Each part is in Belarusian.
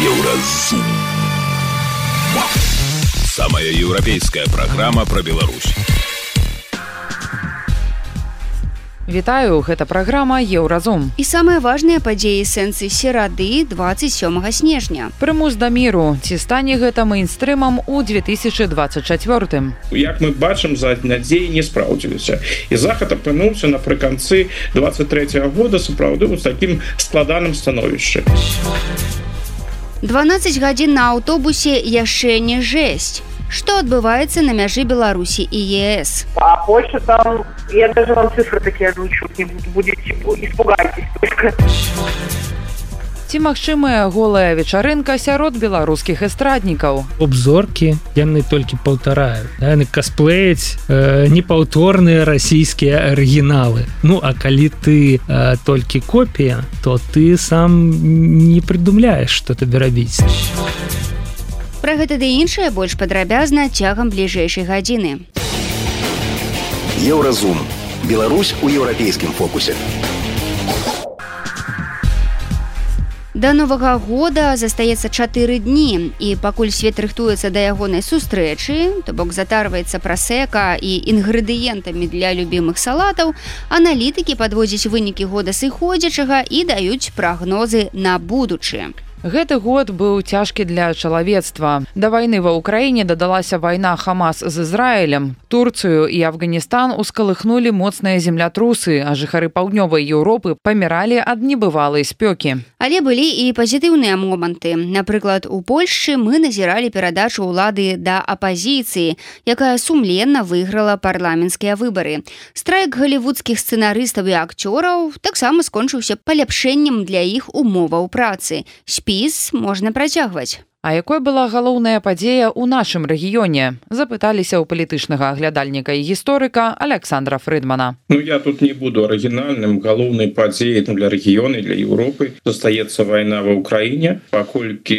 Еўразум. Самая еўрапейская праграма пра Беларусь. Вітаю, гэта праграма Еўразум. І самыя важныя падзеі сэнсы серады 27 снежня. Прымус да міру, ці стане гэта мейнстрымам у 2024. Як мы бачым за надзеі не спраўдзіліся. І захад апынуўся напрыканцы 23 -го года сапраўды з такім складаным становішчы. 12 гадзін на аўтобусе яшчэ не жэсць. Што адбываецца на мяжы Беларусі і ЕС? А Польша там, я даже вам цифры такие озвучу, не будете испугайтесь только. Ці магчымая голая вечарынка сярод беларускіх эстраднікаў. Обзоркі яны толькі паўтараюць яны касплеяць э, непаўторныя расійскія арыгіналы. Ну а калі ты э, толькі копія, то ты сам не прыдумляеш, што табе рабіць. Пра гэта ды іншае больш падрабязна цягам бліжэйшай гадзіны. Еўразум. Беларусь у еўрапейскім фокусе. Да новага года застаецца чатыры дні і пакуль свет рыхтуецца да ягонай сустрэчы, то бок затарваецца прасека і інгрэдыентамі для любімых салатаў, аналітыкі падводзяць вынікі года сыходзячага і даюць прагнозы на будучы. Гэты год быў цяжкі для чалавецтва. Да вайны ва ўкраіне дадалася вайна Хамас з Ізраілем. Турцыю і Афганістан ускалыхнулі моцныя землятрусы, а жыхары паўднёвай Еўропы паміралі ад небывалай спёкі. Але былі і пазітыўныя моманты. Напрыклад, у Польшчы мы назіралі перадачу ўлады да апазіцыі, якая сумленна выйграла парламенцкія выбары. Страйк галівудскіх сцэнарыстаў і акцёраў таксама скончыўся паляпшэннем для іх умоваў працы спіс можна працягваць. А якой была галоўная падзея ў нашым рэгіёне? запыталіся ў палітычнага аглядальніка і гісторыка Александра Фрыдмана. Ну я тут не буду арыгінальным галоўнай падзеяй для рэгіёны для Еўропы застаецца вайна ва ўкраіне паколькі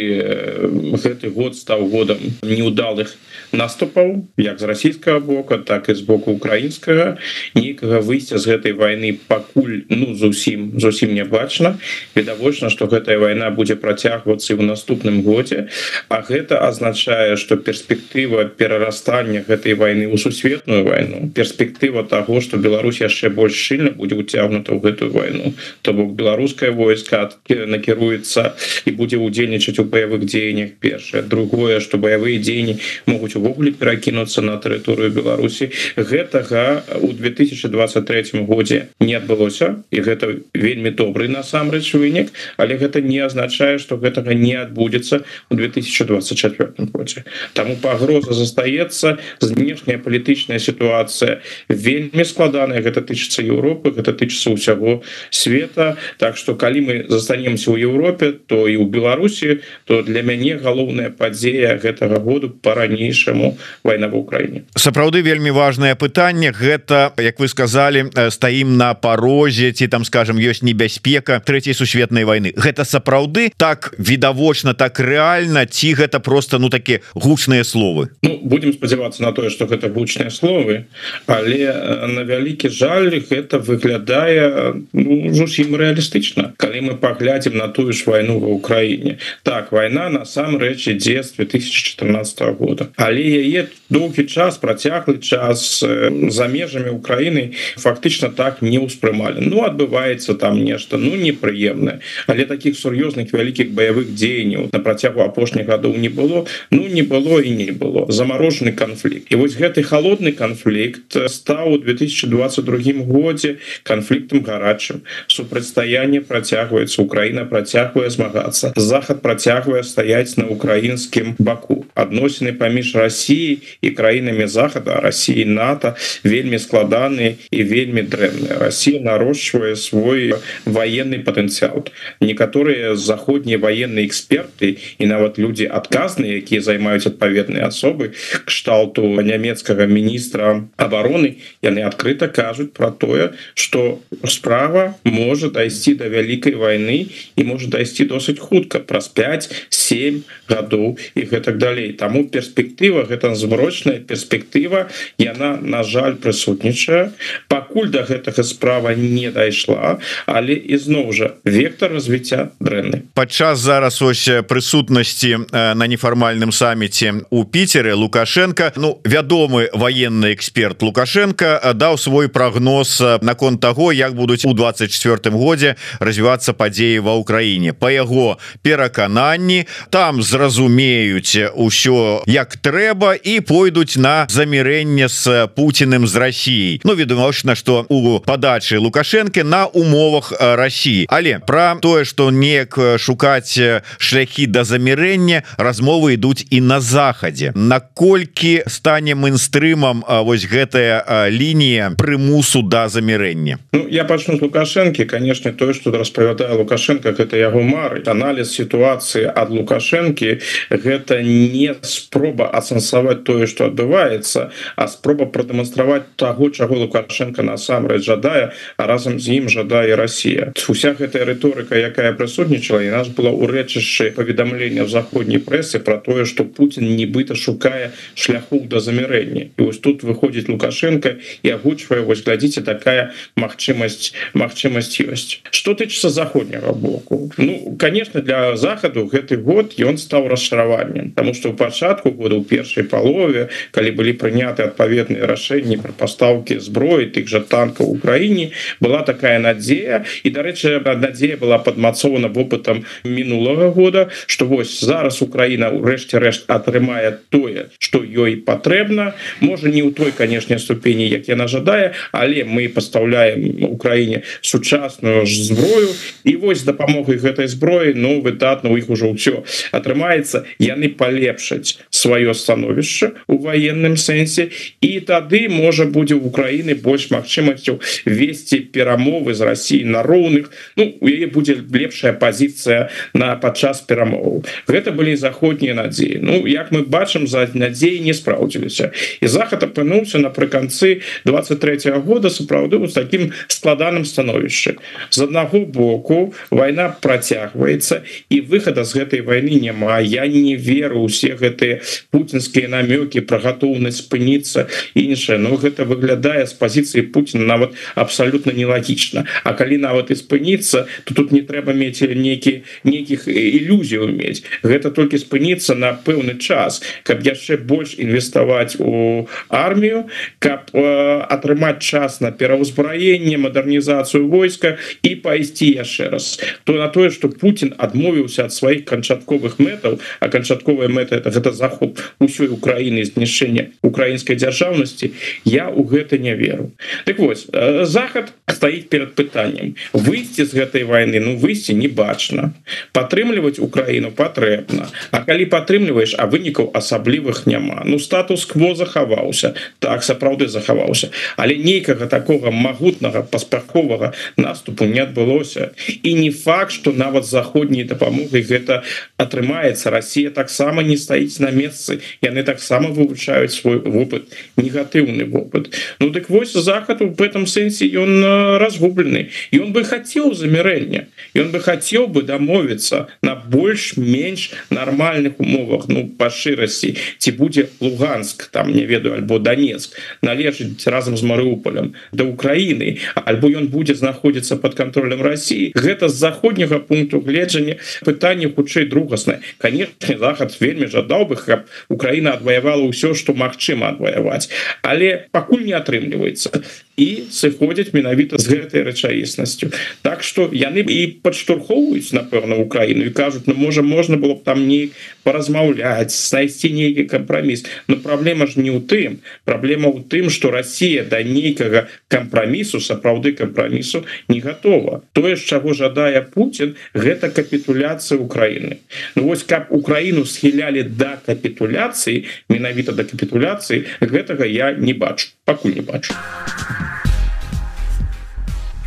гэты год стаў годам неудалых наступаў як з расійскага бока так і з боку украінскага нейкага выйсця з гэтай вайны пакуль ну зусім зусім не бачна відавочна што гэтая вайна будзе працягвацца ў наступным годзе А гэта азначае што перспектыва перарастання гэтай войны ў сусветную войну перспектыва того что Беларусь яшчэ больш шчыльна будзе уцягнута ў гэтую войну то бок беларускае войска накіруецца і будзе удзельнічаць у баявых дзеяннях першае. Другое что баявыя дзеянні могуць увогуле перакінуцца на тэрыторыю Беларусі. Гэтага у 2023 годзе не адбылося і гэта вельмі добрый насамрэч вынік але гэта не азначае что гэтага не адбудзецца у 2024 годзе тому пагроза застаецца знешняя палітычная сітуацыя вельмі складаная гэта тычыцца Еўропы гэта тычыцца ўсяго света. Так что калі мы застанемся ў Еўропе то і ў Беларусі то для мяне галоўная падзея гэтага году по-ранейшаму вайна в Украіне. Сапраўды вельмі важное пытанне. Гэта як вы сказали стаім на парозе ці там скажем ёсць небяспека третьей сусветнай войны гэта сапраўды так відавочна так реально рэальна ці гэта просто ну такі гучныя словы? Ну, будем спадзявацца на тое что гэта гучныя словы але на вялікі жаль гэта выглядае ну, зусім рэалістычна калі мы паглядзім на тую ж вайну ва Украіне так вайна насамрэч ідзе з 2014 года але яе доўгі час працяглы час за межамі Украіны фактычна так не ўспрымалі. Ну адбываецца там нешта ну непрыемна але таких сур'ёзных вялікіх баявых дзеянняў на працягу апошніх апошніх гадоў не было ну не было і не было. Заморожены конфликт і вось гэты холодны конфликт стаў у 2022 годзе конфликтам гарачым. Супрацьстаяние працягваецца Украіна працягвае змагацца. Захад працягвае стаять на украінскім баку. Адносіны паміж Россией і краінамі захада России НАТО вельмі складаны і вельмі дрэнная Россия нарощвае свой военный потенциал некаторыя заходнія военные эксперты і нават нават люди адказныя якія займаюць адпаведныя асобы кшталту нямецкага міністра обороны яны адкрыта кажуць про тое что справа можа дайсці до вялікай войны і можа дайсці досыць хутка праз 5-7 гадоў і гэтак далей таму перспектыва гэта змрочная перспектыва яна на жаль прысутнічае пакуль до гэтага справа не дайшла але ізноў жа вектор развіцця дрэнны. Падчас зараз ось прысутнасці на нефармальным саміце у піцеры лукашенко ну вядомы военный эксперт лукашенко даў свой прогноз наконт того як будуць у 24 годзе развівацца падзеі ва ўкраіне по яго перакананні там зразумеюць усё як трэба і пойдуць на замірэнне с Путиным з Россией Ну відавочна что у падачы лукашенко на умовах России але про тое что неяк шукаць шляхі до замірэння размовы ідуць і на захадзе наколькі стане мейнстрымам вось гэтая лінія прымусу да замірэння? Ну, я пачну з лукашэнкі. Конечно тое что распавядае лукашенко гэта яго мары анализ сітуацыі ад лукашэнкі гэта не спроба асэнсаваць тое что адбываецца а спроба прадэманстраваць таго чаго лукашенко насамрэч жадае а разам з ім жадае Россия уся гэтая рыторыка якая прысутнічала і нас была у рэчышчы паведамлення в заходняй прэсы про тое что Путін нібыта шукае шляху до замірэння і вось тут выходзіць лукашенко і агучвае вось глядзіце такая магчымасць магчымасць ёсць что тычыцца заходняга боку? Ну конечно для захаду гэты год ён стаў расчараваннем потому что у пачатку года у першай палове калі былі прыняты адпаведныя рашэнні про пастаўкі зброі тых жа танкаў Украіне была такая надзея і дарэчы надзея была падмацована вопытам мінулага года что вось зараз Украіна ўрэшце рэшт атрымае тое что ёй патрэбна. Можа не ў той канешне ступені як яна жадае але мы пастаўляем Украіне сучасную ж зброю. І вось дапамогай гэтай зброі Ну выдатна у іх ужо ўсё атрымаецца яны палепшаць сваё становішча у военным сэнсе і тады можа будзе в Украіны больш магчымасцяў весці перамовы з Россией на роўных. Ну у яе будзе лепшая пазіцыя на падчас перамоваў гэта былі заходнія надзеі. Ну як мы бачым за надзеі не спраўдзіліся. І захад апынуўся напрыканцы 23 -го года сапраўды вот таким складаным становішчы з аднаго боку война працягваецца і выхада з гэтай войны няма. Я не веру усе гэтыя путинскія намёки про гатоўнасць спыніцца іншае. Но гэта выглядае з пазіцыі Путина нават абсолютно нелагічна. А калі нават і спыніцца то тут не трэба мець нейкі нейкіх ілюзіяў мець гэта толькі спыніцца на пэўны час каб яшчэ больш інвеставаць у армію каб э, атрымаць час на пераўзбраенне мадэрнізацыю войска і пайсці яшчэ раз. То на тое что Путін адмовіўся ад сваіх канчатковых мэтаў а канчатковая мэта это гэта захоп усёй Украіны знішэння украінскай дзяржаўнасці я у гэта не веру. Так вось э, захад стаіць перед пытанням выйсці з гэтай войны ну выйсці не бачна падтрымліваць Украіну патрэбна А калі падтрымліваеш а вынікаў асаблівых няма. Ну статус-кво захаваўся. Так сапраўды захаваўся. Але нейкага такого магутнага паспяховага наступу не адбылося. І не факт что нават заходняй дапамогай гэта атрымаецца. Россия таксама не стаіць на месцы. Яны таксама вывучаюць свой вопыт негатыўны вопыт. Ну дык вось захад в этом сэнсе ён разгублены. Он бы хацеў замірэння. Ён бы хацеў бы дамовіцца на больш-менш нармальных умовах ну па шырасці ці будзе луганск там не ведаю альбо Донецк належыць разам з Марыуполем да Украіны альбо ён будзе знаходзіцца под контролем России. Гэта з заходняга пункту гледжання пытанне хутчэй другаснае. Конечно захад вельмі жадаў бы каб Украіна адваявала ўсё что магчыма адваяваць. Але пакуль не атрымліваецца і сыходзяць менавіта з гэтай рэчаіснасцю. Так что яны і падштурхоўваюць напэўна Украіну і кажуць ну можа можна было б там не паразмаўляць знайсці нейкі кампраміс но праблема ж не ў тым. Праблема ў тым что Россия да нейкага кампрамісу сапраўды кампрамісу не готова тое з чаго жадае Путін гэта капітуляцыя Украіны. Ну вось каб Украіну схілялі да капітуляцыі менавіта да капітуляцыі гэтага я не бачу пакуль не бачу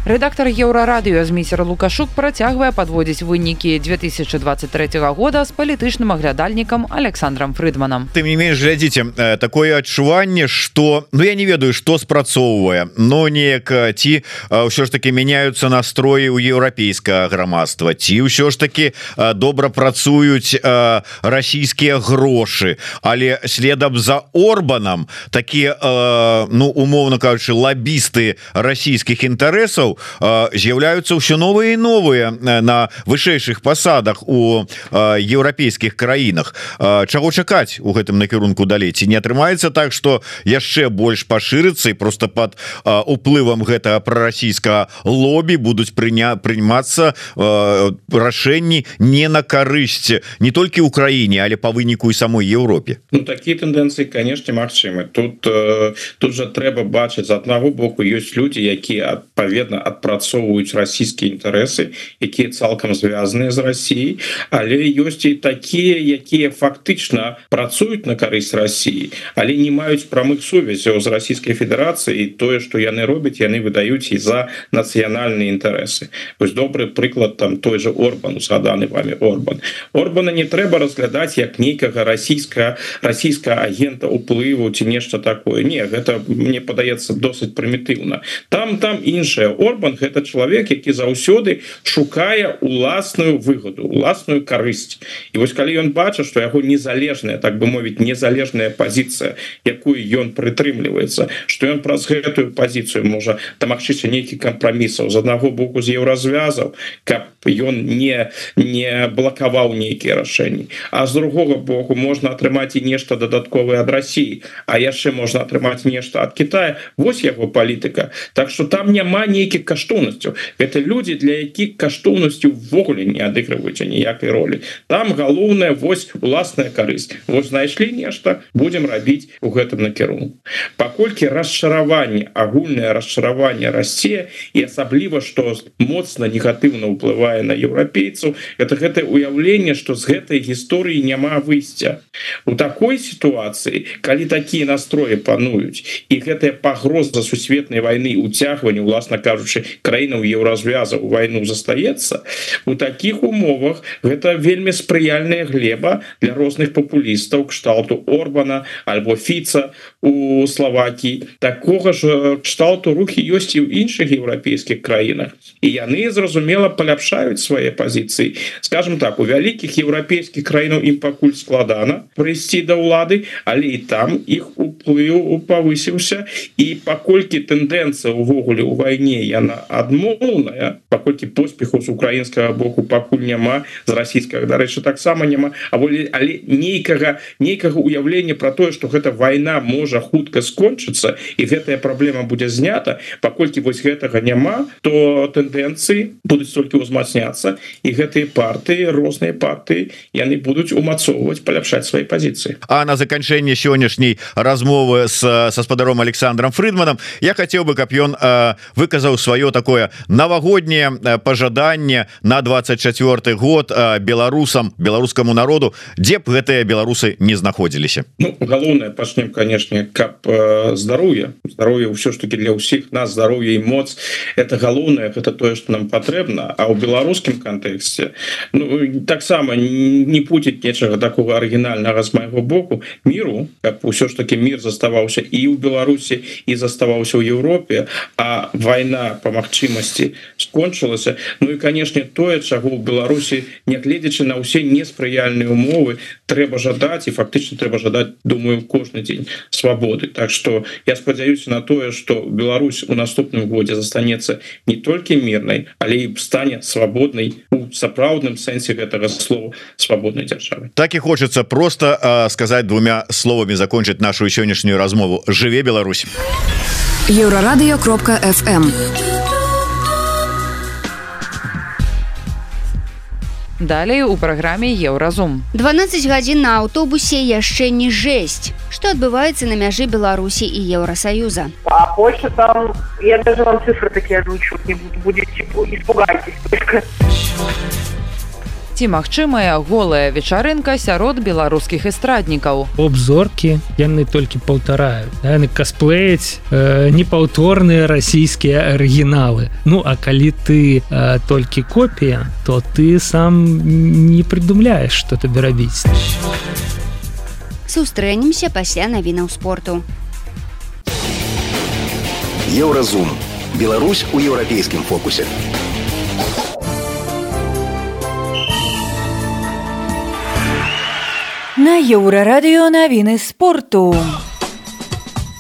рэдактор еўрарадыё змейцер лукашук працягвае падводзіць вынікі 2023 года з палітычным аглядальнікам александром фрыдманам. Ты не менш глядзіце такое адчуванне что ну я не ведаю что спрацоўвае но неяк ці ўсё ж таки мяняются настроі у еўрапейскага грамадства ці ўсё ж таки добра працуюць расійскія грошы. Але следам за орбанам такія ну умоўно кажучы лабісты расійскіх інтарэсаў з'яўляюцца ўсё новыя і новыя на вышэйшых пасадах у еўрапейскіх краінах. Чаго чакаць у гэтым накірунку далей? Ці не атрымаецца так что яшчэ больш пашырыцца і просто под уплывам гэтага прарасійскага лобі будуць прыня прыймацца рашэнні не на карысць не толькі ў краіне але по выніку і самой Еўропе? Ну, такія тэндэнцыі канешне магчымы. Тут тут жа трэба бачыць з аднаго боку ёсць людзі якія адпаведна адпрацоўваюць расійскія інтарэсы якія цалкам звязаныя з Росіяй але ёсць і такія якія фактычна працуюць на карысць Росіі але не маюць прамых сувязяў з расійскай федэрацыі тое что яны робяць яны выдаюць і за нацыянальныя інтарэсы вось добры прыклад там той же Орбан згаданы вами Орбан. Орбана не трэба разглядаць як нейкага расійская расійская агента уплыву ці нешта такое. Не гэта мне падаецца досыць прымітыўна. Там там іншая Орбан гэта чалавек які заўсёды шукае уласную выгоду уласную карысць. І вось калі ён бачыць что яго незалежная так бы мовіць незалежная пазіцыя якую ён прытрымліваецца что ён праз гэтую пазіцыю можа дамагчыся нейкі кампрамісаў з аднаго боку з еўразвязаў каб ён не не блакаваў нейкія рашэнні. А з другого боку можна атрымаць і нешта дадатковае ад Росіі а яшчэ можна атрымаць нешта ад Китая Вось яго палітыка. Так что там няма нейкіх каштоўнасцяў это люди для якіх каштоўнасцю ввогуле не адыгрываюць ніякай ролі. Там галоўная вось уласная карысць. Вот знайшлі нешта будем рабіць у гэтым накірунку. Паколькі расчараванне агульнае расчараванне Россия і асабліва что моцна негатыўна ўплывае на еўрапейцаў это гэтае уяўленне что з гэтай гісторыі няма выйсця. У такой сітуацыі калі такія настроі пануюць і гэтая пагроза сусветнай войны уцягвання уласна кажучы краінаў еўразвяза у войну застаецца у таких умовах гэта вельмі спрыяльная глеба для розных папулістаў кшталту Орбана альбо фіца у Словакіі такога ж кшталту рухі ёсць і ў іншых еўрапейскіх краінах. І яны зразумела паляпшаюць свае пазіцыі. Скажем так у вялікіх еўрапейскіх краінаў ім пакуль складана прыйсці да ўлады але і там іх уплыў павысіўся. І паколькі тэндэнцыя увогуле у вайне яна адмоўная паколькі поспеху з украінскага боку пакуль няма з расійскага дарэчы таксама няма. А волі але нейкага нейкага уяўлення про тое что гэта вайна можа хутка скончыцца і гэтая праблема будзе знята паколькі вось гэтага няма то тэндэнцыі будуць толькі ўзмацняцца і гэтыя партыі розныя партыі яны будуць умацоўваць паляпшаць свае пазіцыі А на заканчэнне сённяшняй размовы с са спадаром Александром фрыдманам я хацеў бы каб ён выказаў сваё такое навагодняе пожаданне на 24 год беларусам беларускаму народу. Дзе б гэтыя беларусы не знаходзіліся? Ну, галоўнае пачнем канешне каб здароўе. Здароўе ўсё ж таки для ўсіх нас здароўе і моц. Это галоўнае гэта тое что нам патрэбна. А ў беларускім кантэксце ну, таксама не пуціць нечага такого арыгінальнага з майго боку. Міру каб усё ж таки мир заставаўся і ў Беларусі і заставаўся ў Еўропе. А вайна по магчымасці скончылася. Ну і канешне тое чаго ў Беларусі нягледзячы на ўсе неспрыяльныя умовы трэба жадаць і фактычна трэба жадаць думаю кожны дзень свабоды. Так что я спадзяюся на тое что Беларусь у наступным годзе застанецца не толькі мірнай але і стане свабоднай у сапраўдным сэнсе гэтага слова свабоднай дзяржавы. Так і хочется просто э, сказать двумя словамі закончыць нашу сённяшнюю размову. Жыве Беларусь еўрарадыё кропка FM Далей у праграме еўразум 12 гадзін на аўтобусе яшчэ не жесць что адбываецца на мяжы Беларусі і Еўросаюза А Польша там я даже вам цифры такие озвучу не буду будете испугайтесь только ці магчымая голая вечарынка сярод беларускіх эстраднікаў обзоркі яны толькі паўтараюць яны касплеяць э, непаўторныя расійскія арыгіналы Ну а калі ты э, толькі копія то ты сам не прыдумляеш что табе рабіць сустрэнемся пасля навінаў спорту Еўразум. Беларусь у еўрапейскім фокусе. На еўрарадыё навіны спорту.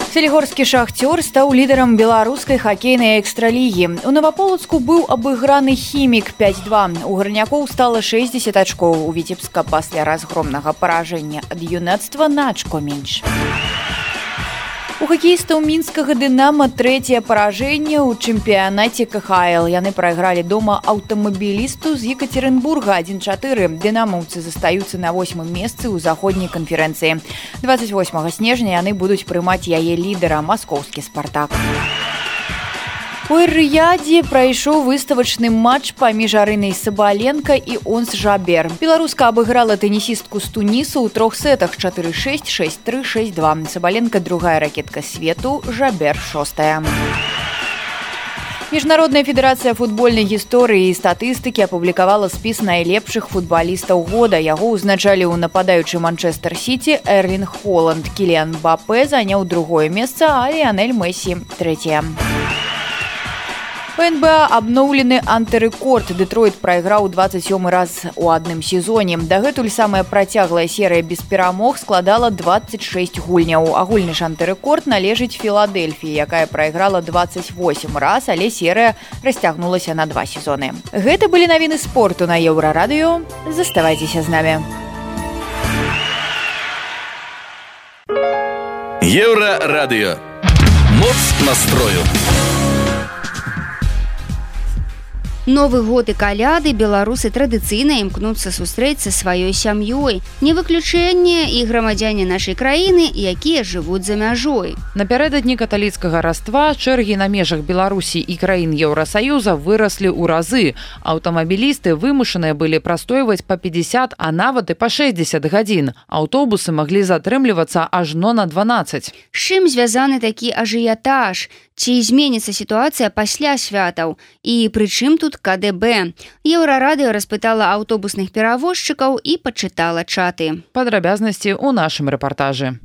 Селігорскі шахцёр стаў лідарам беларускай хакейнай экстралігі. У наваполацку быў абыграны хімік 5-2. У гарнякоў стала 60 ачкоў у віцебска пасля разгромнага паражэння ад юнацтва начко менш. У хакеістаў мінскага дынама трэцяе паражэнне ў чэмпіянаце КХл. Яны прайгралі дома аўтамабілісту з Екатеринбурга 1-4. Дынамаўцы застаюцца на восьмым месцы ў заходняй канферэнцыі. 28 снежня яны будуць прымаць яе лідара маскоўскі спартак. У рыядзе прайшоў выставачны матч паміж арынай сабаленко і онс жабер. Беларуска абыграла тэнісістку з тунісу ў трох сетах 466362 сабаленко другая ракетка свету жабер шостая. Міжнародная федэрацыя футбольнай гісторыі і статыстыкі апублікавала спіс найлепшых футбалістаў года. Яго ўзначалі ў нападаючы манчестер сити эрлін холланд. Кіліан бапе заняў другое месца а леонель мессі третья НБА абноўлены антырэкорд Дэтройт прайграў 27 раз у адным сезоне. Дагэтуль самая працяглая серыя без перамог складала 26 гульняў. Агульны ж антырэкорд належыць Філадельфіі, якая прайграла 28 раз, але серыя расцягнулася на два сезоны. Гэта былі навіны спорту на еўрарадыё. Заставайцеся з намі. Еўрарадыё. Моц настрою. Новы год і каляды беларусы традыцыйна імкнуцца сустрэцца сваёй сям'ёй. Не выключэнне і грамадзяне нашай краіны, якія жывуць за мяжой. Напярэдадні каталіцкага раства чэргі на межах Беларусі і краін Еўрасаюза выраслі ў разы. Аўтамабілісты вымушаныя былі прастойваць па 50, а нават і па 60 гадзін. Аўтобусы маглі затрымлівацца ажно на 12. З чым звязаны такі ажыятаж? Ці зменіцца сітуацыя пасля святаў і прычым тут КДБ. Еўрарадыё распытала аўтобусных перавозчыкаў і пачытала чаты. Падрабязнасці ў нашым рэпартажы.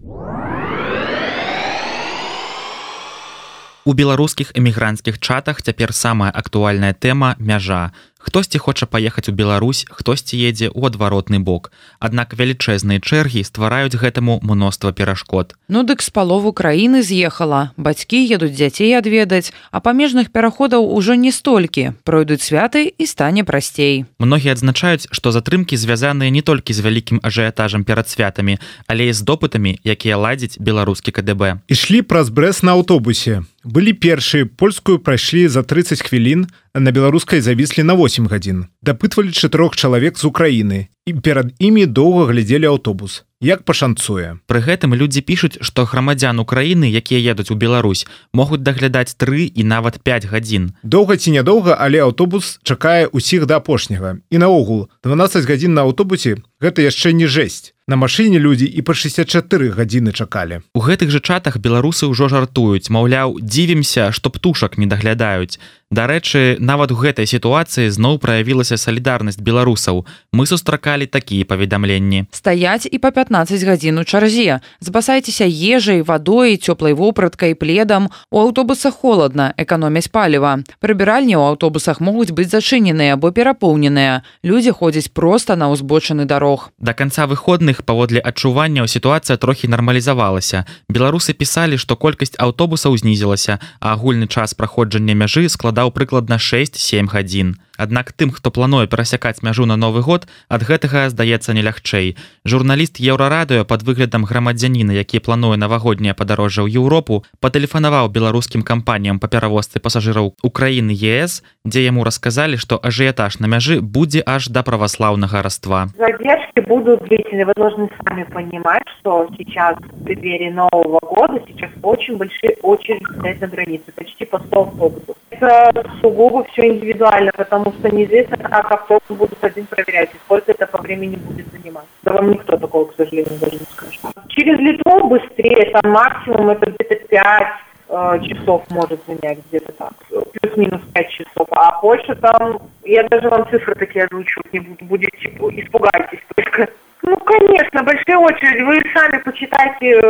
У беларускіх эмігранцкіх чатах цяпер самая актуальная тэма мяжа. Хтосьці хоча паехаць у Беларусь, хтосьці едзе ў адваротны бок. Аднак вялічэзныя чэргі ствараюць гэтаму мноства перашкод. Ну дык з палову краіны з'ехала. Бацькі едуць дзяцей адведаць, а памежных пераходаў ужо не столькі. Пройдуць святы і стане прасцей. Многія адзначаюць, што затрымкі звязаныя не толькі з вялікім ажыятажам перад святамі, але і з допытамі, якія ладзіць беларускі КДБ. Ішлі праз брэс на аўтобусе. Былі першыя польскую прайшлі за 30 хвілін, на беларускай завіслі на 8 гадзін. Дапытвалі чатырох чалавек з Украіны і перад імі доўга глядзелі аўтобус. Як пашанцуе. Пры гэтым людзі пішуць, што грамадзян Украіны, якія едуць у Беларусь, могуць даглядаць тры і нават 5 гадзін. Доўга ці нядоўга, але аўтобус чакае ўсіх да апошняга. І наогул 12 гадзін на аўтобусе гэта яшчэ не жэсць. На машыне людзі і па 64 гадзіны чакалі. У гэтых жа чатах беларусы ўжо жартуюць, маўляў, дзівімся, што птушак не даглядаюць. Дарэчы, нават у гэтай сітуацыі зноў праявілася салідарнасць беларусаў. Мы сустракалі такія паведамленні. Стаяць і па 15 гадзін у чарзе. Збасайцеся ежай, вадой, цёплай вопраткай, пледам. У аўтобусах холадна, эканомяць паліва. Прыбіральні ў аўтобусах могуць быць зачыненыя або перапоўненыя. Людзі ходзяць проста на ўзбочаны дарог. Да канца выходных паводле адчуванняў сітуацыя трохі нармалізавалася. Беларусы пісалі, што колькасць аўтобусаў знізілася, а агульны час праходжання мяжы складаў прыкладна 6-7 гадзін. Аднак тым, хто плануе перасякаць мяжу на новы год, ад гэтага здаецца не лягчэй. Журналіст еўрарадыё пад выглядам грамадзяніна, які плануе навагодняе падарожжа ў Еўропу, патэлефанаваў беларускім кампаніям па перавозцы пасажыраў Украіны ЕС, дзе яму расказалі, што ажыятаж на мяжы будзе аж да праваслаўнага раства. Задержки будут длительные. Вы должны сами понимать, что сейчас в преддверии Нового года сейчас очень большие очереди стоят на границе, почти по 100 автобусов. Это сугубо все индивидуально, потому потому что неизвестно, как автобус будут один проверять, и сколько это по времени будет занимать. Да вам никто такого, к сожалению, даже не скажет. Через Литву быстрее, там максимум это где-то 5 э, часов может занять, где-то так, плюс-минус 5 часов. А Польша там, я даже вам цифры такие озвучивать не будете испугайтесь только. Ну, конечно, большие очереди. Вы сами почитайте э,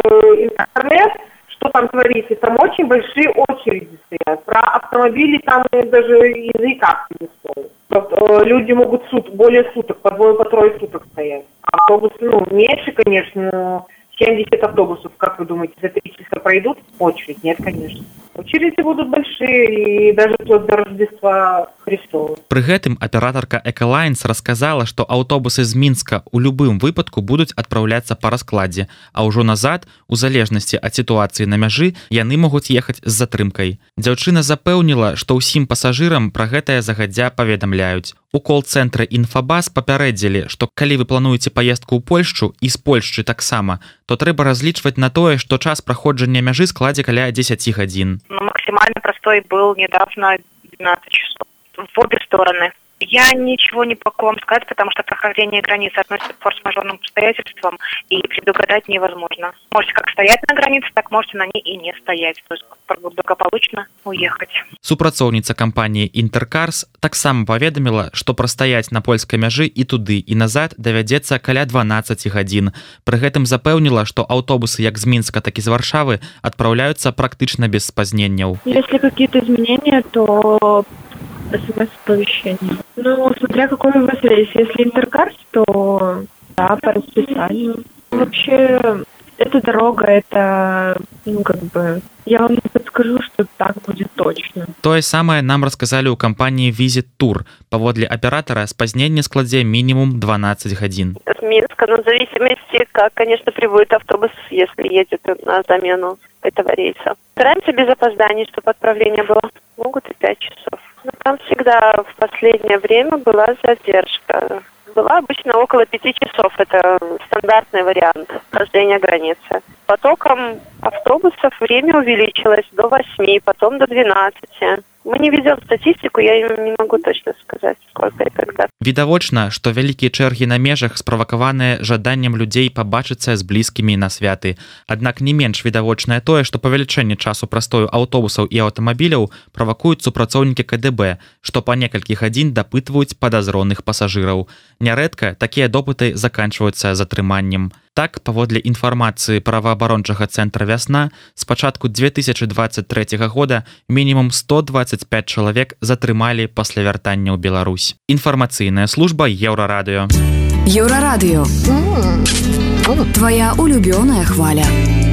интернет, что там творится. Там очень большие очереди стоят. Про автомобили там даже языка не стоит. Э, люди могут сут, более суток, по двое, по трое суток стоять. Автобус, ну, меньше, конечно, но 70 автобусов, как вы думаете, за три часа пройдут очередь? Нет, конечно. Очереди будут большие и даже вплоть до Рождества Христова. Пры гэтым аператарка Эколайнс рассказала, што аўтобусы з мінска ў любым выпадку будуць адпраўляцца па раскладзе, а ўжо назад, у залежнасці ад сітуацыі на мяжы, яны могуць ехаць з затрымкай. Дзяўчына запэўніла, што ўсім пасажырам пра гэтае загадзя паведамляюць. У кол-цэнтры інфабас папярэдзілі, што калі вы плануеце паездку ў Польшчу і з Польшчы таксама, то трэба разлічваць на тое, што час праходжання мяжы складзе каля 10 гадзін. Ну, максимально простой был недавно 12 часов в обе стороны. Я ничего не могу вам сказать, потому что прохождение границы относится к форс-мажорным обстоятельствам, и предугадать невозможно. Можете как стоять на границе, так можете на ней и не стоять. То есть благополучно уехать. Супрацоўніца кампаніі Інтеркарс таксама паведаміла, што прастаяць на польскай мяжы і туды і назад давядзецца каля 12 гадзін. Пры гэтым запэўніла, што аўтобусы як з мінска, так і з варшавы адпраўляюцца практычна без спазненняў. Если какие-то изменения, то смс-оповещение. Ну, смотря какой у вас рейс. Если интеркарс, то да, по расписанию. Вообще, эта дорога, это, ну, как бы, я вам не подскажу, что так будет точно. Тое самае нам рассказалі ў кампаніі Visit Tour. Паводле аператора спазнение складзе минимум 12 гадзін. С Минска, ну, в зависимости, как, конечно, прибудет автобус, если едет на замену этого рейса. Стараемся без опозданий, чтобы отправление было. Могут и 5 часов. Но там всегда в последнее время была задержка. Была обычно около пяти часов. Это стандартный вариант хождения границы. Потоком автобусов время увеличилось до 8, потом до 12. Мы не ведем статистику, я не могу точно сказать, сколько и когда. Відавочна, што вялікія чэргі на межах справакаваныя жаданнем людзей пабачыцца з блізкімі на святы. Аднак не менш відавочнае тое, што павелічэнне часу прастою аўтобусаў і аўтамабіляў правакуюць супрацоўнікі КДБ, што па некалькі гадзін дапытваюць падазронных пасажыраў. Нярэдка такія допыты заканчваюцца затрыманнем. Так, паводле інфармацыі праваабарончага цэнтра вясна, з пачатку 2023 года мінімум 125 чалавек затрымалі пасля вяртання ў Беларусь. Інфармацыйная служба еўрарадыё. Еўрарадыё. Твая улюбёная хваля.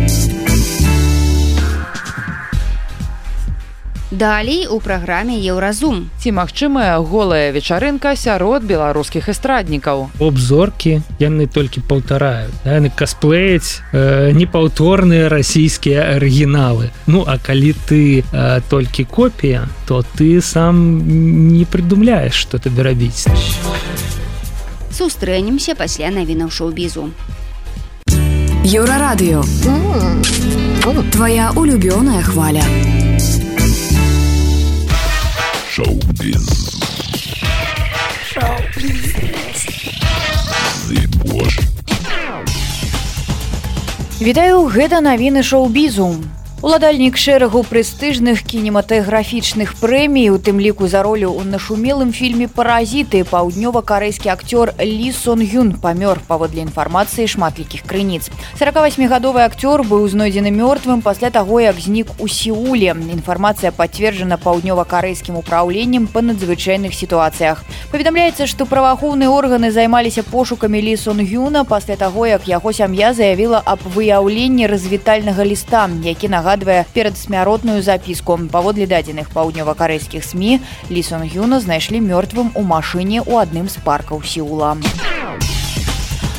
Далей у праграме еўразум. Ці магчымая голая вечарынка сярод беларускіх эстраднікаў. Обзоркі яны толькі паўтараюць. Да, яны касплеяць э, непаўторныя расійскія арыгіналы. Ну а калі ты э, толькі копія, то ты сам не прыдумляеш, што табе рабіць. Сустрэнемся пасля навінаў шоу-бізу. Еўрарадыё. Твая улюбёная хваля. Шоу-біз. Вітаю гэта навіны шоу-бізу. Уладальнік шэрагу прэстыжных кінематаграфічных прэмій, у тым ліку за ролю ў нашумелым фільме паразіты паўднёва-карэйскі акцёр Лі Сон Юн памёр паводле інфармацыі шматлікіх крыніц. 48гадовы акцёр быў знойдзены мёртвым пасля таго, як знік у сеуле. Інфармацыя пацверджана паўднёва-карэйскім упраўленнем па надзвычайных сітуацыях. Паведамляецца, што праваахоўныя органы займаліся пошукамі Лі Сон Юна пасля таго, як яго сям'я заявіла аб выяўленні развітальнага ліста, які нагадвае нагадвае перадсмяротную запіску. Паводле дадзеных паўднёва-карэйскіх сМ лісон юна знайшлі мёртвым у машыне ў адным з паркаў сеула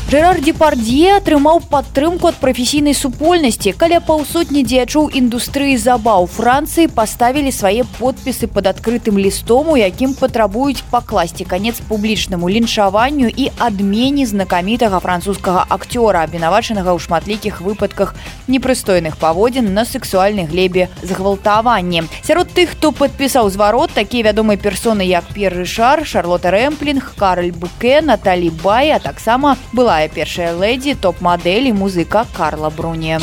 Жэрар Депардье атрымаў падтрымку ад прафесійнай супольнасці. Каля паўсотні дзеячоў індустрыі забаў Францыі паставілі свае подпісы пад адкрытым лістом, у якім патрабуюць пакласці канец публічнаму ліншаванню і адмене знакамітага французскага акцёра, абвінавачанага ў шматлікіх выпадках непрыстойных паводзін на сексуальнай глебе згвалтаванні. Сярод тых, хто падпісаў зварот, такія вядомыя персоны, як Пер Рышар, Шарлота Рэмплінг, Карль Буке, Наталі Бай, а таксама была першая лэдзі топ-мадэлі музыка Карла Бруне.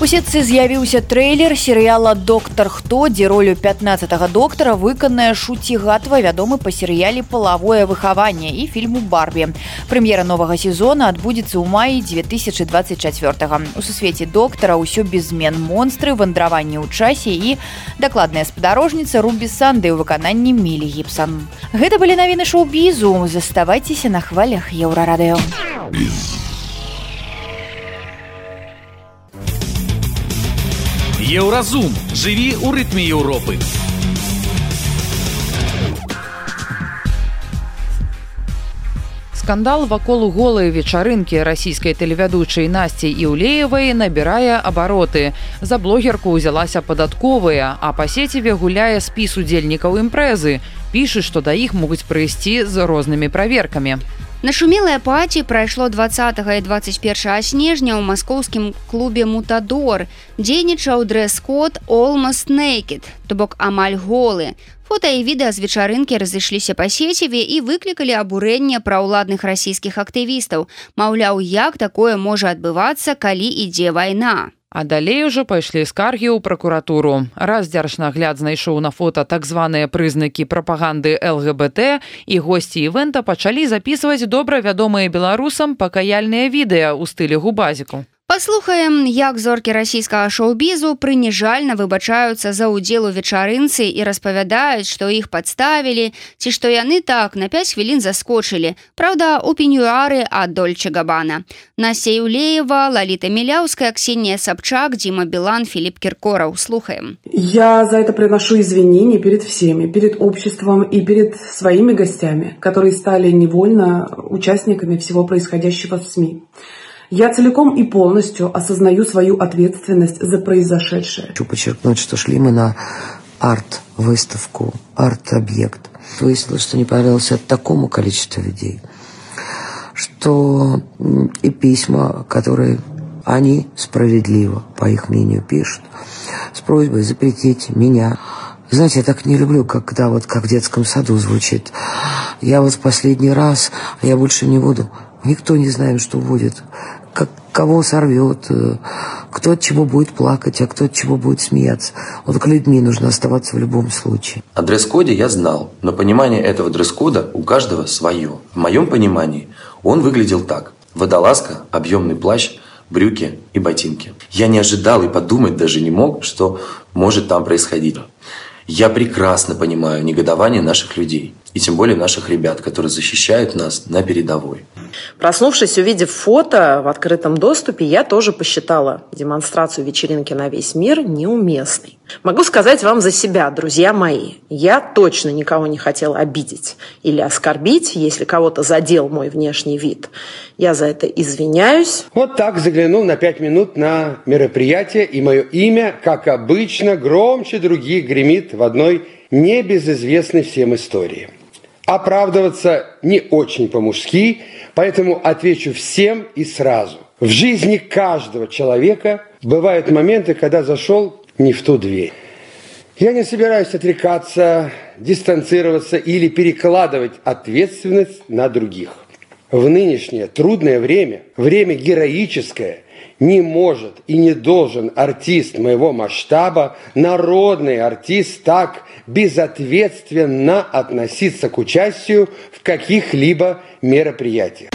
У сетцы з'явіўся трэйлер серыяла доктор хто дзе ролю 15 доктара выканае шуцігатва вядомы па серыяле палавое выхаванне і фільму барбі прэм'ера новага сезона адбудзецца ў маі 2024 у сусвеце доктара ўсё без змен монстры вандраванне ў часе і дакладная спадарожніца рубі санды ў выкананні мілі гіпсан гэта былі навіны шоу-бізу. Заставайцеся на хвалях еўрарадыо Еўразум жыві ў рытме Еўропы. Скандал вакол голай вечарынкі расійскай тэлевядучай насці іўлеевай набірае абароты. За блогерку ўзялася падатковая, а па сеціве гуляе спіс удзельнікаў імпрэзы. Пішы, што да іх могуць прыйсці з рознымі праверкамі. Нашумелае паці прайшло 20 і 21 снежня ў маскоўскім клубе мутадор дзейнічаў дрэс-код Almost naked, то бок амаль голы. Фота і відэа з вечарынкі разышліся па сеціве і выклікалі абурэнне пра ўладных расійскіх актывістаў. Маўляў, як такое можа адбывацца, калі ідзе вайна. А далей ужо пайшлі скаргі ў пракуратуру. Раз дзяржнагляд знайшоў на фота так званыя прызнакі прапаганды ЛГБТ і госці івента пачалі запісваць добра вядомыя беларусам пакаяльныя відэа ў стылі губазіку. Паслухаем, як зоркі расійскага шоу-бізу прыніжальна выбачаюцца за ўдзел у вечарынцы і распавядаюць, што іх падставілі, ці што яны так на 5 хвілін заскочылі. Праўда, у пенюары ад Дольча Габана. Настя Юлеева, Лаліта Міляўская, Ксения Собчак, Дима Билан, Филипп Киркоров. Слухаем. Я за это приношу извинения перед всеми, перед обществом и перед своими гостями, которые стали невольно участниками всего происходящего в СМИ. Я целиком и полностью осознаю свою ответственность за произошедшее. Хочу подчеркнуть, что шли мы на арт-выставку, арт-объект. Выяснилось, что не понравился такому количеству людей, что и письма, которые они справедливо, по их мнению, пишут, с просьбой запретить меня. Знаете, я так не люблю, когда вот как в детском саду звучит. Я вот в последний раз, а я больше не буду. Никто не знает, что будет как, кого сорвет, э, кто от чего будет плакать, а кто от чего будет смеяться. Вот к людьми нужно оставаться в любом случае. О дресс-коде я знал, но понимание этого дресс-кода у каждого свое. В моем понимании он выглядел так. Водолазка, объемный плащ, брюки и ботинки. Я не ожидал и подумать даже не мог, что может там происходить. Я прекрасно понимаю негодование наших людей, и тем более наших ребят, которые защищают нас на передовой. Проснувшись, увидев фото в открытом доступе, я тоже посчитала демонстрацию вечеринки на весь мир неуместной. Могу сказать вам за себя, друзья мои, я точно никого не хотела обидеть или оскорбить, если кого-то задел мой внешний вид. Я за это извиняюсь. Вот так заглянул на пять минут на мероприятие, и мое имя, как обычно, громче других гремит в одной небезызвестной всем истории. Оправдываться не очень по-мужски, поэтому отвечу всем и сразу. В жизни каждого человека бывают моменты, когда зашел не в ту дверь. Я не собираюсь отрекаться, дистанцироваться или перекладывать ответственность на других. В нынешнее трудное время, время героическое, не может и не должен артист моего масштаба, народный артист, так безответственно относиться к участию в каких-либо мероприятиях.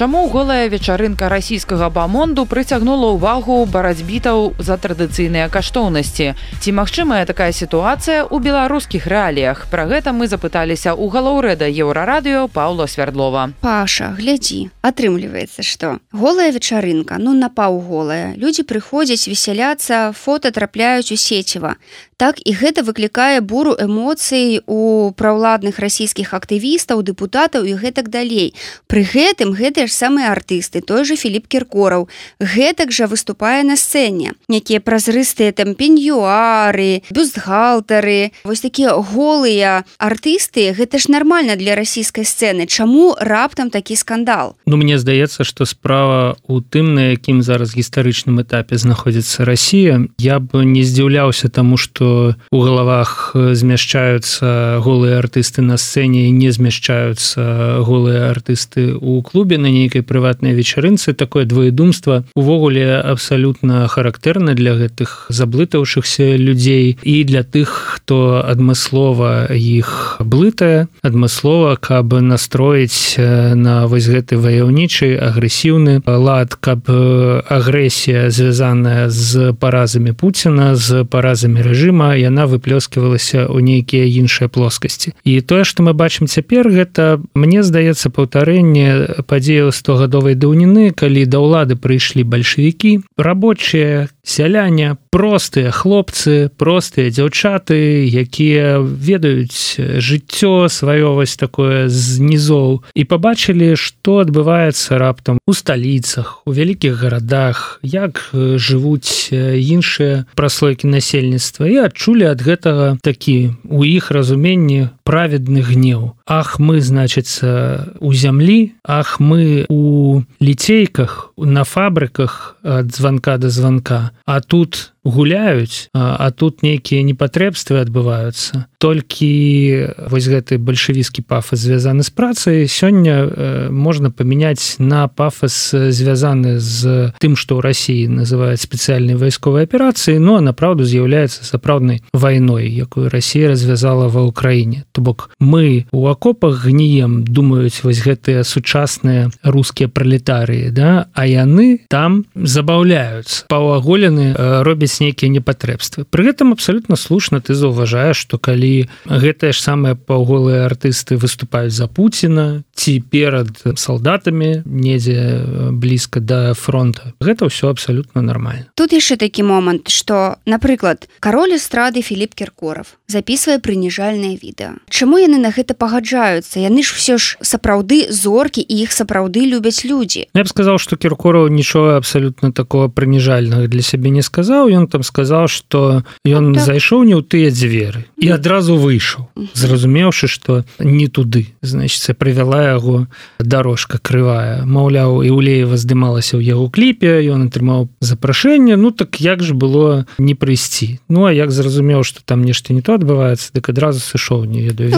Чаму голая вечарынка расійскага бамонду прыцягнула ўвагу барацьбітаў за традыцыйныя каштоўнасці. Ці магчымая такая сітуацыя ў беларускіх рэаліях. Пра гэта мы запыталіся ў галоўрэда еўрарадыё Паўла Свярдлова. Паша, глядзі, атрымліваецца, што голая вечарынка, ну напаўголая. Людзі прыходзяць весяляцца, фота трапляюць у сеціва. Так і гэта выклікае буру эмоцый у праўладных расійскіх актывістаў, дэпутатаў і гэтак далей. Пры гэтым гэтыя ж самыя артысты, той же Філіп Кіркораў, гэтак жа выступае на сцэне. Якія празрыстыя там пеньюары, бюстгалтары, вось такія голыя артысты, гэта ж нармальна для расійскай сцэны. Чаму раптам такі скандал? Ну мне здаецца, што справа ў тым, на якім зараз гістарычным этапе знаходзіцца Расія, я бы не здзіўляўся таму, што у галавах змяшчаюцца голыя артысты на сцэне і не змяшчаюцца голыя артысты у клубе на нейкай прыватнай вечарынцы. Такое двоедумства увогуле абсалютна характэрна для гэтых заблытаўшихся людзей і для тых хто адмыслова іх блытая адмыслова каб настроіць на вось гэты ваяўнічы агрэсіўны лад каб агрэсія звязаная з паразамі Пуціна з паразамі рэжыма яна выплёскивалася ў нейкія іншыя плоскасці. І тое што мы бачым цяпер гэта мне здаецца паўтарэнне падзеяў 100гадовай даўніны калі да ўлады прыйшлі бальшавікі рабочыя сяляне простыя хлопцы простыя дзяўчаты якія ведаюць жыццё сваё вось такое з нізоў і пабачылі што адбываецца раптам у сталіцах у вялікіх гарадах як жывуць іншыя праслойкі насельніцтва і адчулі ад гэтага такі у іх разуменні праведны гнеў. Ах мы значыцца у зямлі Ах мы у ліцейках на фабрыках ад званка да званка а тут гуляюць а, тут нейкія непатрэбствы адбываюцца. Толькі вось гэты бальшавіцкі пафас звязаны з працай сёння э, можна памяняць на пафас звязаны з тым што ў рассіі называюць спецыяльнай вайсковай аперацыі ну а направду з'яўляецца сапраўднай вайной якую Росія развязала ва ўкраіне. То бок мы у акопах гніем думаюць вось гэтыя сучасныя рускія пралетарыі да? А яны там забаўляюцца. Паўаголены э, робяць робяць нейкія непатрэбствы. Пры гэтым абсалютна слушна ты заўважаеш што калі гэтыя ж самыя паўголыя артысты выступаюць за Пуціна ці перад салдатамі недзе блізка да фронта. Гэта ўсё абсалютна нармальна тут яшчэ такі момант што напрыклад кароль эстрады Філіп кіркоров записывае прыніжальнае відэа Чаму яны на гэта пагаджаюцца яны ж все ж сапраўды зоркі і іх сапраўды любяць людзі я б сказаў што кіркораў нічога абсалютна такого прыніжальнага для сябе не сказаў ён там сказаў что ён так. зайшоў не ў тыя дзверы і адразу выйшаў зразумеўшы что не туды. Значится прывяла яго дорожка крывая. Маўляў іулеева здымалася ў яго кліпе ён атрымаў запрашэнне. Ну так як же было не прыйсці? Ну а як зразумеў что там нешта не то адбываецца дык адразу сышоў не ведаю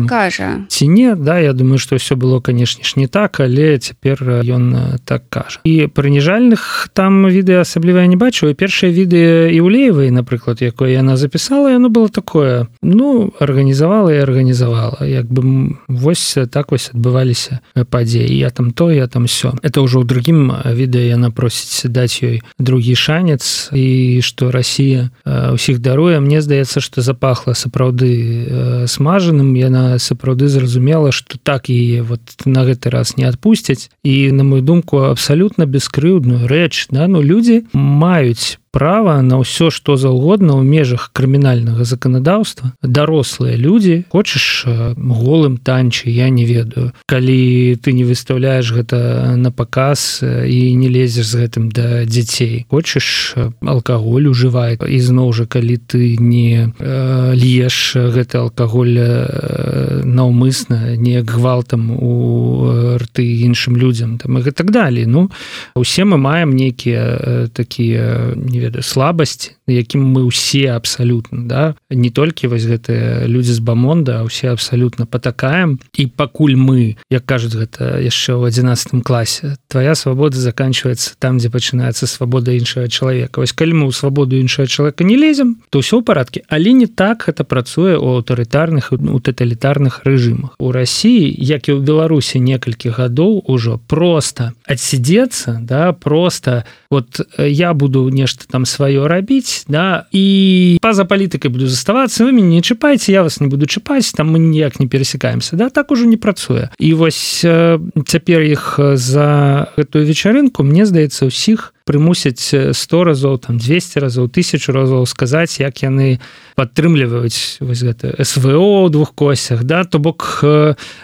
ну, кажа. Ці не да я думаю что все было канешне ж не так але цяпер ён так кажа. І прыніжальных там відэа асабліва не бачу першае відэа іўлеевай напрыклад якое яна запісала яно было такое ну арганізавала і арганізавала. Як бы вось так вось адбываліся падзеі я там то я там все это ўжо ў другім відэа яна просіць даць ёй другі шанец і што Росія ўсіх даруе мне здаецца што запахла сапраўды смажаным яна сапраўды зразумела что так і вот на гэты раз не адпусцяць і на мою думку абсалютна бескрыўдную рэч да ну людзі маюць права на ўсё што заўгодна ў межах крымінальнага заканадаўства. Дарослыя людзі хочаш голым танчы я не ведаю. Калі ты не выставляеш гэта на паказ і не лезеш з гэтым да дзяцей. Хочаш алкаголь ужывай. Ізноў жа калі ты не э, льеш гэты алкаголь э, наўмысна неяк гвалтам у рты іншым людзям там і так далей. Ну усе мы маем нейкія э, такія не ведаю слабасць якім мы ўсе абсалютна да не толькі вось гэтыя людзі з бамонда усе абсалютна патакаем і пакуль мы як кажуць гэта яшчэ ў 11 класе твоя свабода заканчивается там дзе пачынаецца свабода іншага чалавека вось калі мы ў свабоду іншага чалавека не лезем то ўсё ў парадке але не так гэта працуе у аўтарытарных у тоталітарных рэжымах у Росіі як і ў беларусі некалькі гадоў ужо просто адсідзецца да просто вот я буду нешта там сваё рабіць да і па-за палітыкай буду заставацца вы мяне не чапайце я вас не буду чапаць там мы ніяк не перасекаемся да так ужо не працуе і вось цяпер іх за гэтую вечарынку мне здаецца ўсіх прымусяць 100 разоў там 200 разоў тысячу разоў сказаць як яны падтрымліваюць гэта СВО двух косях да? То бок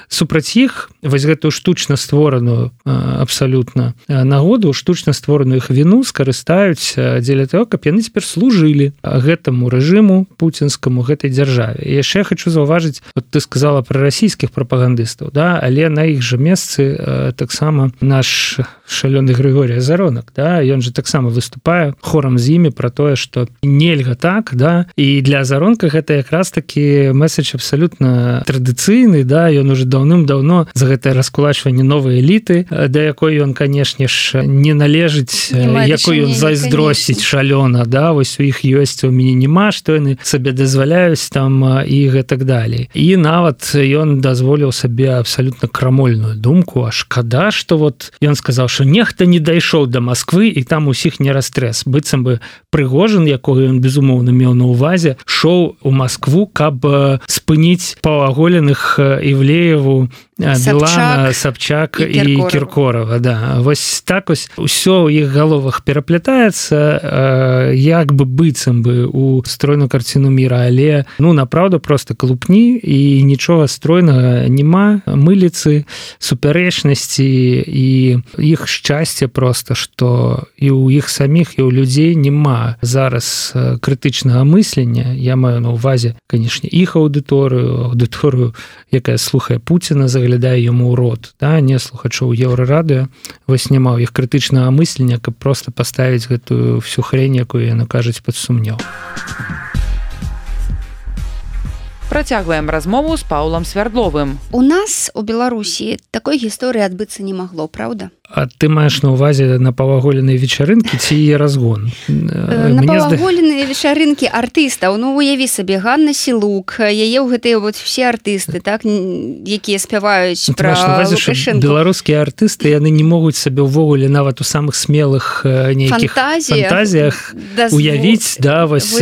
супраць іх вось гэтую штучна створаную абсалютна нагоду штучна створаную іх віну скарыстаюць дзеля того каб яны цяпер служылі гэтаму рэжыму пуцінскаму гэтай дзяржаве. Яшчэ хочу заўважыць ты сказала про расійскіх прапагандыстаў да? Але на іх жа месцы таксама наш шалёны Грыгорія заронак да ён же таксама выступае хорам з імі про тое что нельга так да? І для заронка гэта якраз таки месседж абсолютно традыцыйны да? Ён уже даўным-даўно за гэтае раскулачванне новой эліты да якой ён канешне ж не належыць якой ён зайздросіць шалёна да? Вось у іх ёсць у мяне няма што яны сабе дазваляюць там і гэтак далей. І нават ён дазволіў сабе абсолютно крамольную думку а шкада что вот ён сказал что нехта не дайшоў до Москвы і там усіх не расстрэс быццам бы прыгожан якога ён безумоўна меў на увазе шоу у Москву каб спыніць паўаголеных івлееву Белана сабчак і, і кіркорова да. Вось так вось усё ў іх галовах пераплятаецца як бы быццам бы у стройную карціну мира але ну направду просто клупні і нічога стройнага няма мыліцы супярэчнасці і іх шчасце просто что і у іх саміх і ў людзей няма зараз крытычнага мыслення. Я маю на увазе канешне іх аўдыторыю аўдыторыю якая слухае Пуціна заглядае яму ў рот да не слухачоў еўрарадыо вось няма іх крытычнага мыслення каб просто паставіць гэтую всю хрень якую яны кажуць пад сумнеў. Працягваем размову з паулам свярдловым. У нас у беларусі такой гісторыі адбыцца не магло правда А ты маеш на увазе на паваголеныя вечарынкі ці е разгон? Паваголеныя вечарынкі артыстаў. Ну уяві сабе Ганна сілук яе ў гэтыя вот все артысты так якія спяваюць беларускія артысты яны не могуць сабе ўвогуле нават у самых смелых нейкіх фантазіях. уявіць да вось,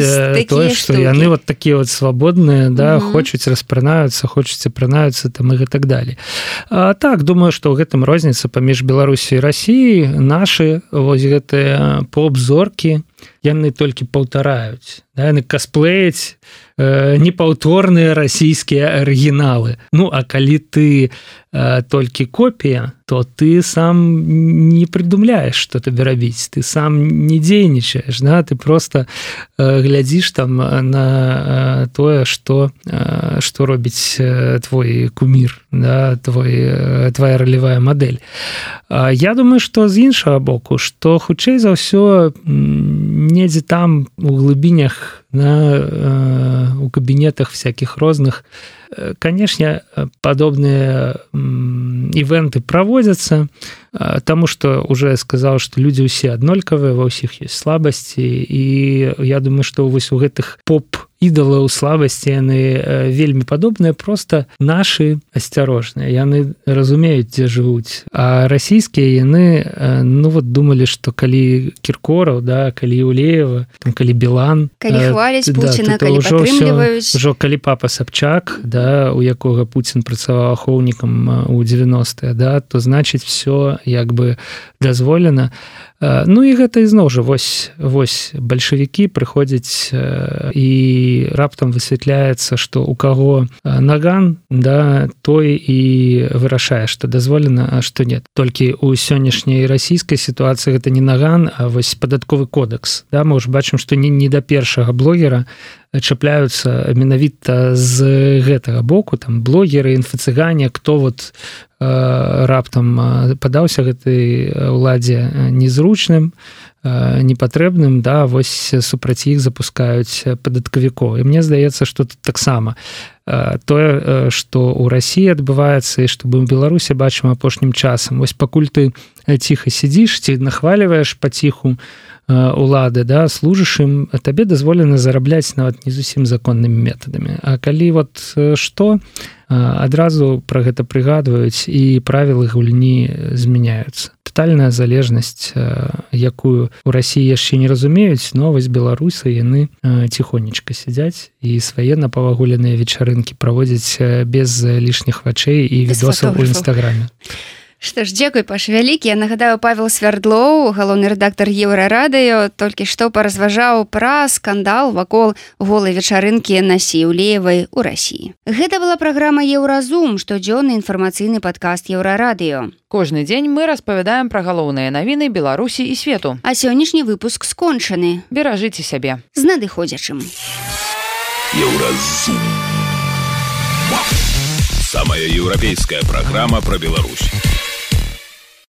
тое што яны вот такія вот свабодныя да угу. хочуць распранаюцца хочуць апранаюцца там і гэтак далей. Так думаю што ў гэтым розніца паміж беларус беларусі россии наши вось гэтыя поп-зоркі яны толькі паўтараюць да, яны касплеяць э, непаўторныя расійскія арыгіналы. Ну а калі ты э, толькі копія то ты сам не прыдумляеш что табе рабіць. Ты сам не дзейнічаеш да? Ты просто э, глядзіш там на э, тое что э, что робіць э, твой кумір да, твой э, твоя ролевая модель э, Я думаю что з іншага боку что хутчэй за ўсё недзе там у глыбінях на э, у кабінетах всяких розных э, канешне падобныя івенты праводзяцца Таму што уже сказаў што людзі ўсе аднолькавыя ва ўсіх ёсць слабасці і я думаю што вось у гэтых поп ідалаў слабасці яны вельмі падобныя просто нашы асцярожныя яны разумеюць дзе жывуць а расійскія яны ну вот думалі што калі кіркораў да калі улеева там калі белан калі хваляць да, ўжо калі папа сабчак да у якога Пуін працаваў ахоўнікам у 90 да то значыць все як бы дазволена. Ну і гэта ізноў жа вось вось бальшавікі прыходзяць і раптам высвятляецца што у каго наган да той і вырашае што дазволена а што нет. Толькі у сённяшняй расійскай сітуацыі гэта не наган а вось падатковы кодекс. Да мы ж бачым што не не да першага блогера чапляюцца менавіта з гэтага боку там блогеры інфацыгане кто вот э, раптам падаўся гэтай уладзе незручным непатрэбным да вось супраць іх запускаюць падаткавікоў і мне здаецца что тут таксама тое что у Росіі адбываецца і чтобы у беларусе бачым апошнім часам. Вось пакуль ты ціха сядзіш ці нахваліваеш паціху улады да служыш ім табе дазволена зарабляць нават не зусім законнымі метадамі А калі вот что адразу про гэта прыгадваюць і правілы гульні змяняюцца тотальная залежнасць якую у Росіі яшчэ не разумеюць новасць беларусы яны ціхонечка сядзяць і свае напавагуленыя вечарынкі праводзяць без лішніх вачэй і відосаў у нстаграме Што ж дзякуй паш вялікі. Нагадаю павел свярдлоў галоўны рэдактар еўрарадыё толькі што паразважаў пра скандал вакол голай вечарынкі на сіўлеевай у рассіі гэта была праграма еўразум штодзённы інфармацыйны падкаст еўрарадыё. Кожны дзень мы распавядаем пра галоўныя навіны беларусі і свету. А сённяшні выпуск скончаны. Беражыце сябе. З надыходзячым. Еўразум. Самая еўрапейская праграма пра Беларусь